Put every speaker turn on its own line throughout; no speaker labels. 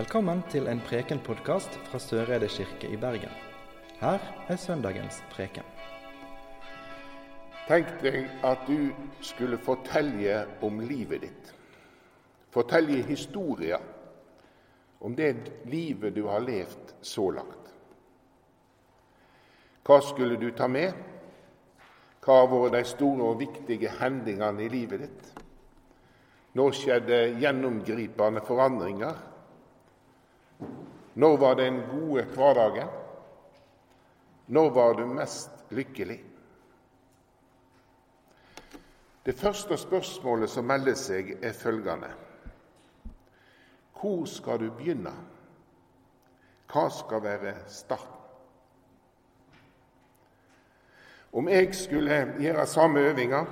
Velkommen til en Preken-podkast fra Søreide kirke i Bergen. Her er søndagens preken.
Tenk deg at du skulle fortelle om livet ditt. Fortelle historier om det livet du har levd så langt. Hva skulle du ta med? Hva har vært de store og viktige hendelsene i livet ditt? Når skjedde gjennomgripende forandringer? Når var den gode hverdagen? Når var du mest lykkelig? Det første spørsmålet som melder seg, er følgende Hvor skal du begynne? Hva skal være starten? Om jeg skulle gjøre samme øvinga,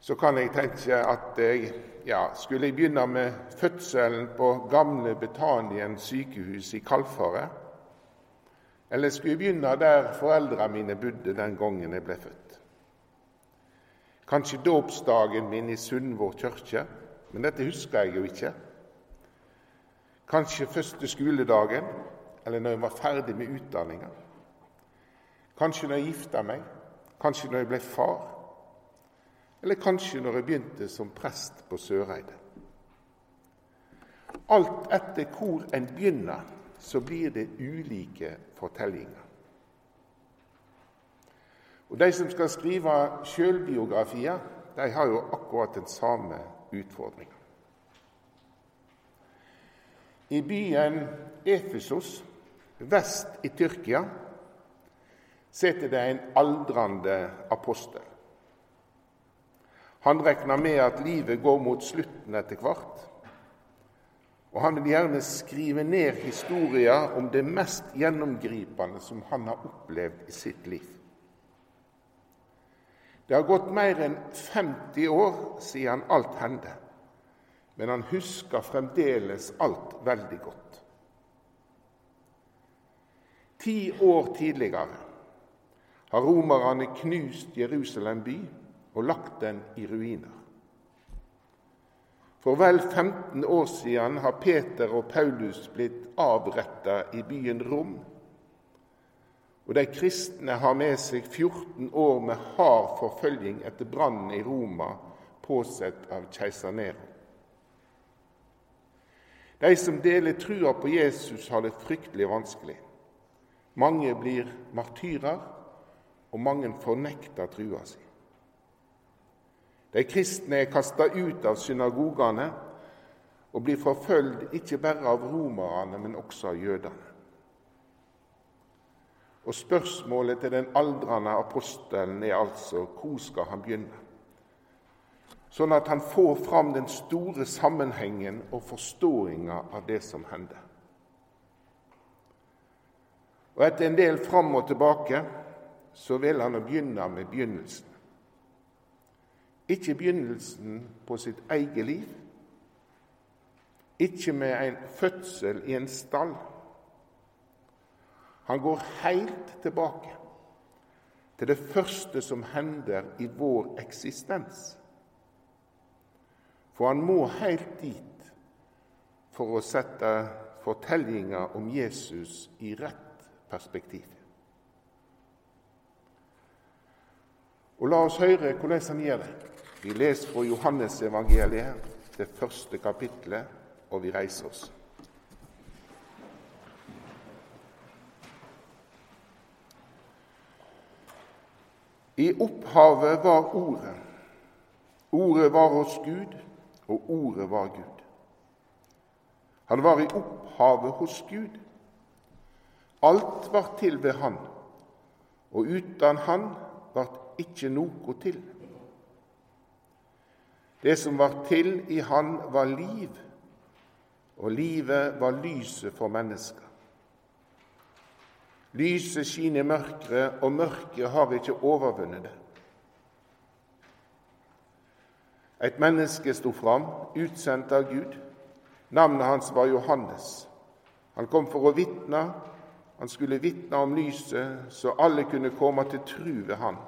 så kan jeg tenke at jeg ja, skulle jeg begynne med fødselen på gamle Betanien sykehus i Kalfaret, eller skulle jeg begynne der foreldrene mine bodde den gangen jeg ble født? Kanskje dåpsdagen min i Sundvår kirke, men dette husker jeg jo ikke. Kanskje første skoledagen, eller når jeg var ferdig med utdanninga. Kanskje når jeg gifta meg, kanskje når jeg ble far. Eller kanskje når jeg begynte som prest på Søreide. Alt etter hvor en begynner, så blir det ulike fortellinger. Og De som skal skrive sjølbiografier, de har jo akkurat den samme utfordringa. I byen Efesos vest i Tyrkia sitter det en aldrende apostel. Han regner med at livet går mot slutten etter hvert. Og han vil gjerne skrive ned historier om det mest gjennomgripende som han har opplevd i sitt liv. Det har gått mer enn 50 år siden alt hendte, men han husker fremdeles alt veldig godt. Ti år tidligere har romerne knust Jerusalem by og lagt den i ruiner. For vel 15 år siden har Peter og Paulus blitt avretta i byen Rom. Og de kristne har med seg 14 år med hard forfølging etter brannen i Roma, påsett av keiser Nero. De som deler trua på Jesus, har det fryktelig vanskelig. Mange blir martyrer, og mange fornekter trua si. De kristne er kasta ut av synagogene og blir forfølgd ikke bare av romerne, men også av jødene. Og Spørsmålet til den aldrende apostelen er altså hvor skal han begynne? Sånn at han får fram den store sammenhengen og forståinga av det som hender. Og Etter en del fram og tilbake så vil han begynne med begynnelsen. Ikke begynnelsen på sitt eget liv, ikke med en fødsel i en stall. Han går helt tilbake til det første som hender i vår eksistens. For han må helt dit for å sette fortellinga om Jesus i rett perspektiv. Og La oss høre hvordan han gjør det. Vi leser fra Johannesevangeliet, det første kapittelet, og vi reiser oss. I opphavet var Ordet. Ordet var hos Gud, og Ordet var Gud. Han var i opphavet hos Gud. Alt var til ved Han, og uten Han vart ikke noe til. Det som var til i Han, var liv, og livet var lyset for mennesker. Lyset skinner i mørket, og mørket har ikke overvunnet det. Et menneske sto fram, utsendt av Gud. Navnet hans var Johannes. Han kom for å vitne. Han skulle vitne om lyset, så alle kunne komme til tru ved han.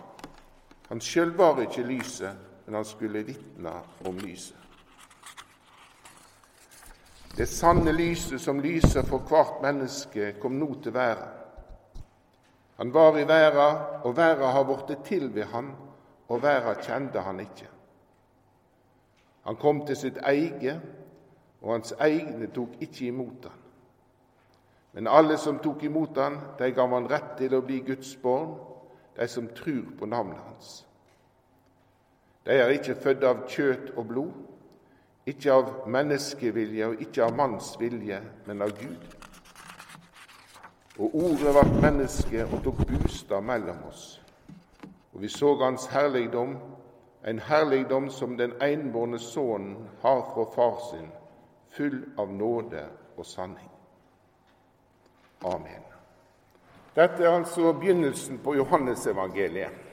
Han sjøl var ikke lyset, men han skulle vitne om lyset. Det sanne lyset som lyser for hvert menneske, kom nå til verden. Han var i verden, og verden har blitt til ved han, og verden kjente han ikke. Han kom til sitt eget, og hans egne tok ikke imot han. Men alle som tok imot han, de gav han rett til å bli Guds barn, de som tror på navnet hans. De er ikke født av kjøtt og blod, ikke av menneskevilje og ikke av manns vilje, men av Gud. Og Ordet ble menneske og tok bostad mellom oss. Og vi så Hans herligdom, en herligdom som den enbårne Sønnen har fra Far sin, full av nåde og sanning. Amen. Dette er altså begynnelsen på Johannesevangeliet.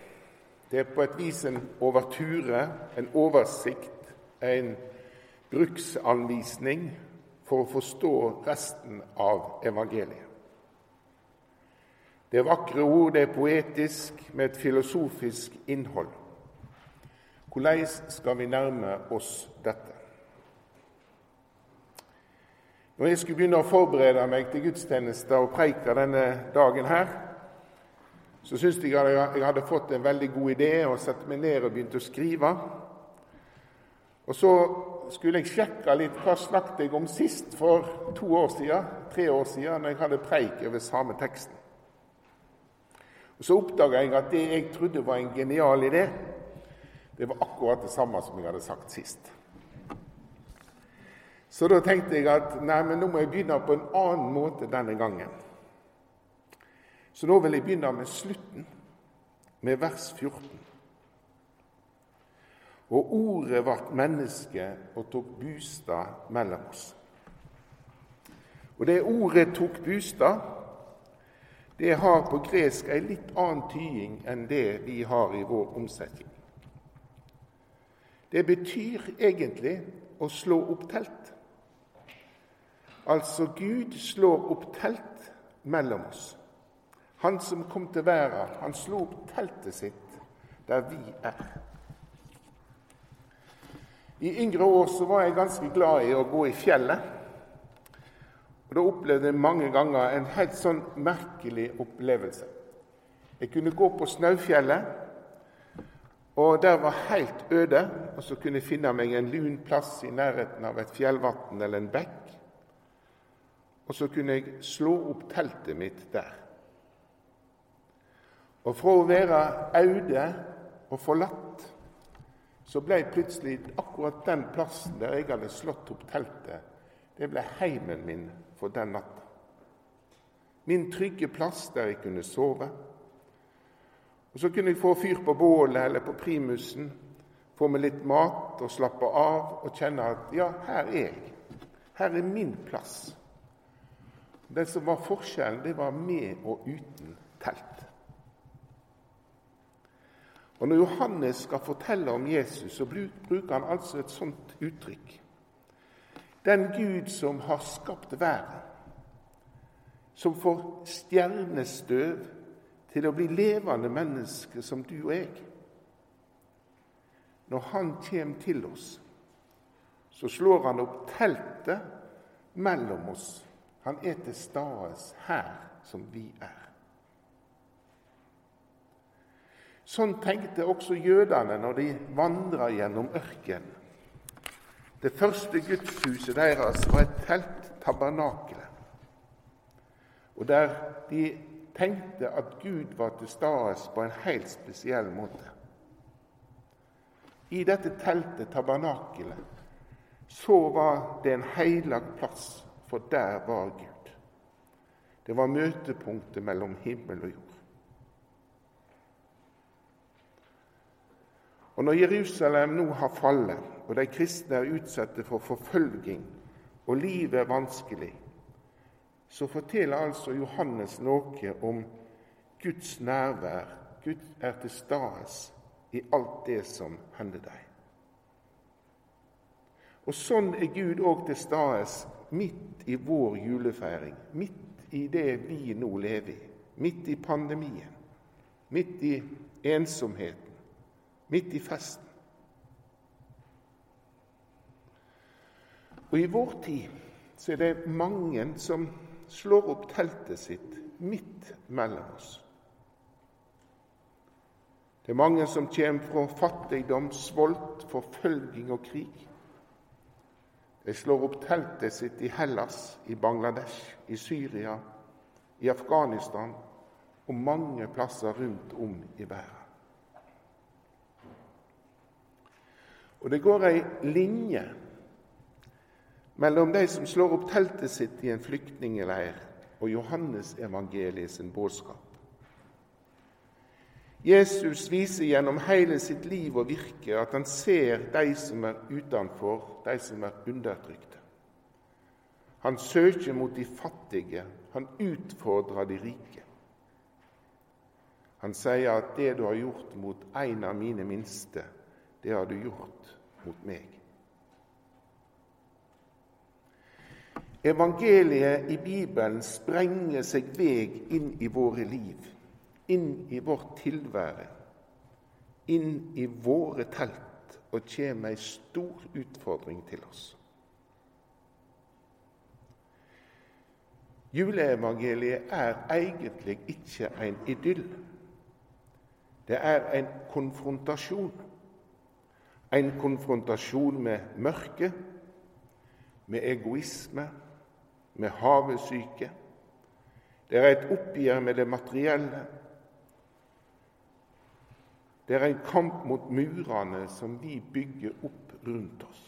Det er på et vis en overture, en oversikt, en bruksanvisning for å forstå resten av evangeliet. Det er vakre ord, det er poetisk, med et filosofisk innhold. Hvordan skal vi nærme oss dette? Når jeg skulle begynne å forberede meg til gudstjeneste og preika denne dagen her, så syntes jeg at jeg hadde fått en veldig god idé og satte meg ned og begynte å skrive. Og så skulle jeg sjekke litt hva snakket jeg om sist for to år siden, tre år siden, når jeg hadde preik over samme teksten. Og Så oppdaga jeg at det jeg trodde var en genial idé, det var akkurat det samme som jeg hadde sagt sist. Så da tenkte jeg at nei, men nå må jeg begynne på en annen måte denne gangen. Så nå vil jeg begynne med slutten, med vers 14. Og ordet vart menneske og tok bostad mellom oss. Og det ordet tok bostad, det har på gresk ei litt annen tyding enn det vi har i vår omsetning. Det betyr egentlig å slå opp telt. Altså Gud slår opp telt mellom oss. Han som kom til verden, han slo opp teltet sitt der vi er. I yngre år så var jeg ganske glad i å gå i fjellet. Og Da opplevde jeg mange ganger en helt sånn merkelig opplevelse. Jeg kunne gå på Snaufjellet, og der var helt øde. Og så kunne jeg finne meg en lun plass i nærheten av et fjellvann eller en bekk. Og så kunne jeg slå opp teltet mitt der. Og fra å være aude og forlatt, så ble plutselig akkurat den plassen der jeg hadde slått opp teltet, det ble heimen min for den natta. Min trygge plass der jeg kunne sove. Og Så kunne jeg få fyr på bålet eller på primusen, få meg litt mat og slappe av og kjenne at ja, her er jeg. Her er min plass. Det som var forskjellen, det var med og uten telt. Og Når Johannes skal fortelle om Jesus, så bruker han altså et sånt uttrykk. Den Gud som har skapt verden, som får stjernestøv til å bli levende mennesker som du og jeg. Når han kommer til oss, så slår han opp teltet mellom oss han er til stades her som vi er. Sånn tenkte også jødene når de vandra gjennom ørkenen. Det første gudshuset deres var et telt, tabernakelet, og der de tenkte at Gud var til stede på en helt spesiell måte. I dette teltet, tabernakelet, så var det en heilagt plass for der var Gud. Det var møtepunktet mellom himmel og jord. Og Når Jerusalem nå har fallet, og de kristne er utsatte for forfølging, og livet er vanskelig, så forteller altså Johannes noe om Guds nærvær. Gud er til stede i alt det som hender deg. Og sånn er Gud òg til stede midt i vår julefeiring, midt i det vi nå lever i, midt i pandemien, midt i ensomheten, midt i festen. Og i vår tid så er det mange som slår opp teltet sitt midt mellom oss. Det er mange som kommer fra fattigdom, svolt, forfølging og krig. De slår opp teltet sitt i Hellas, i Bangladesh, i Syria, i Afghanistan og mange plasser rundt om i verden. Og det går ei linje mellom de som slår opp teltet sitt i en flyktningleir, og Johannes evangeliet sin budskap. Jesus viser gjennom hele sitt liv og virke at han ser de som er utenfor, de som er undertrykte. Han søker mot de fattige, han utfordrer de rike. Han sier at 'det du har gjort mot en av mine minste, det har du gjort mot meg'. Evangeliet i Bibelen sprenger seg vei inn i våre liv, inn i vårt tilvære, inn i våre telt, og kommer ei stor utfordring til oss. Juleevangeliet er egentlig ikke en idyll. Det er en konfrontasjon. En konfrontasjon med mørket, med egoisme, med havesyke. Det er et oppgjør med det materielle. Det er en kamp mot murene som vi bygger opp rundt oss.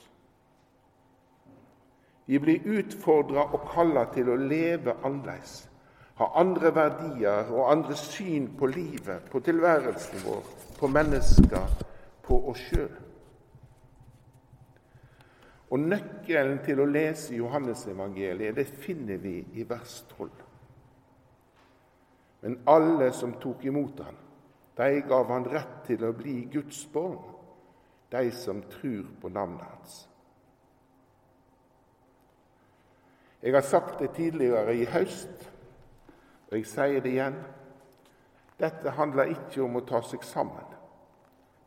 Vi blir utfordra og kalla til å leve annerledes, ha andre verdier og andre syn på livet, på tilværelsen vår, på mennesker, på oss sjøl. Og Nøkkelen til å lese Johannesevangeliet det finner vi i vers 12. Men alle som tok imot han, de gav han rett til å bli Guds barn, de som tror på navnet hans. Jeg har sagt det tidligere i høst, og jeg sier det igjen. Dette handler ikke om å ta seg sammen.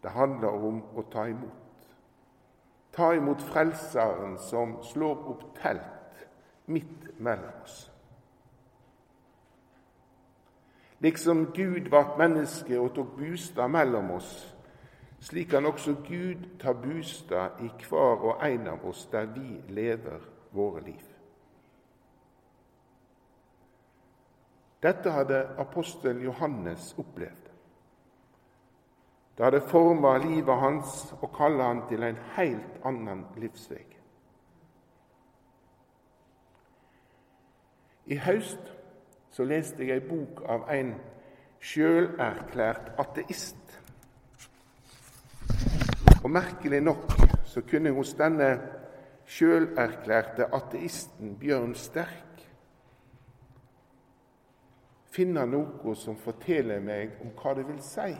Det handler om å ta imot. Ta imot Frelseren som slår opp telt midt mellom oss. Liksom Gud vart menneske og tok bustad mellom oss, slik kan også Gud ta bustad i hver og en av oss der vi lever våre liv. Dette hadde apostelen Johannes opplevd. Det hadde forma livet hans og kalla han til en helt annen livsvei. I høst så leste jeg ei bok av en sjølerklært ateist. Og merkelig nok så kunne hos denne sjølerklærte ateisten Bjørn Sterk finne noe som forteller meg om hva det vil si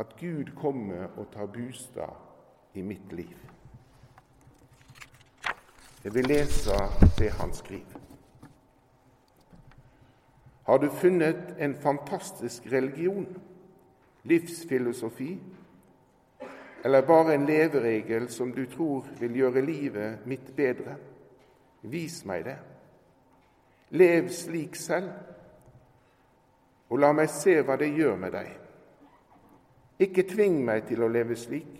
at Gud kommer og tar bostad i mitt liv. Jeg vil lese det han skriver. Har du funnet en fantastisk religion, livsfilosofi, eller bare en leveregel som du tror vil gjøre livet mitt bedre? Vis meg det. Lev slik selv, og la meg se hva det gjør med deg. Ikke tving meg til å leve slik.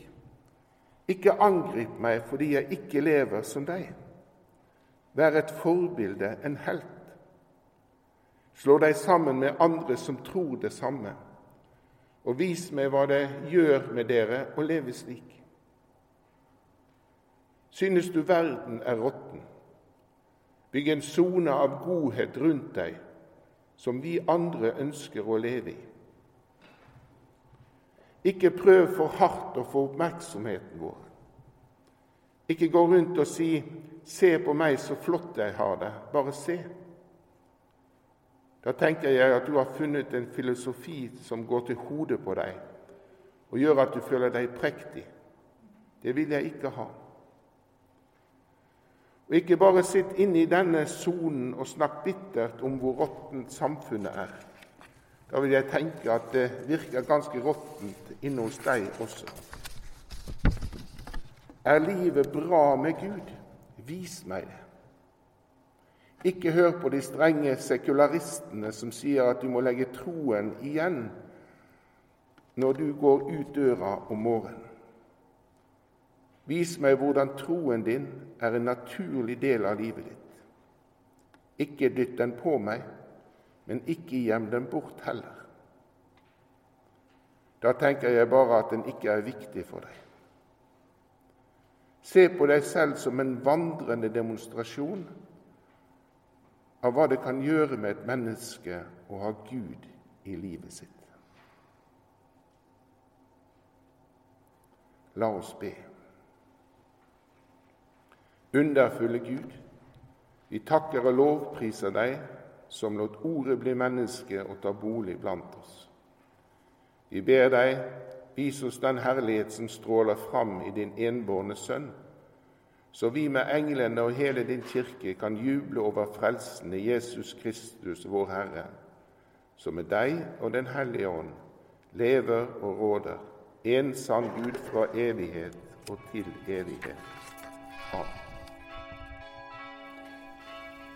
Ikke angrip meg fordi jeg ikke lever som deg. Vær et forbilde, en helt. Slå deg sammen med andre som tror det samme, og vis meg hva det gjør med dere å leve slik. Synes du verden er råtten? Bygg en sone av godhet rundt deg, som vi andre ønsker å leve i. Ikke prøv for hardt å få oppmerksomheten vår. Ikke gå rundt og si 'Se på meg, så flott jeg har det'. Bare se. Da tenker jeg at du har funnet en filosofi som går til hodet på deg og gjør at du føler deg prektig. Det vil jeg ikke ha. Og ikke bare sitt inne i denne sonen og snakk bittert om hvor råttent samfunnet er. Da vil jeg tenke at det virker ganske råttent inne hos deg også. Er livet bra med Gud? Vis meg det. Ikke hør på de strenge sekularistene som sier at du må legge troen igjen når du går ut døra om morgenen. Vis meg hvordan troen din er en naturlig del av livet ditt. Ikke dytt den på meg, men ikke gjem den bort heller. Da tenker jeg bare at den ikke er viktig for deg. Se på deg selv som en vandrende demonstrasjon av hva det kan gjøre med et menneske å ha Gud i livet sitt. La oss be. Underfulle Gud, vi takker og lovpriser deg som lot Ordet bli menneske og ta bolig blant oss. Vi ber deg, vis oss den herlighet som stråler fram i din enbårne Sønn, så vi med englene og hele din kirke kan juble over frelsen i Jesus Kristus, vår Herre, som med deg og Den hellige ånd lever og råder en sann Gud fra evighet og til evighet. Amen.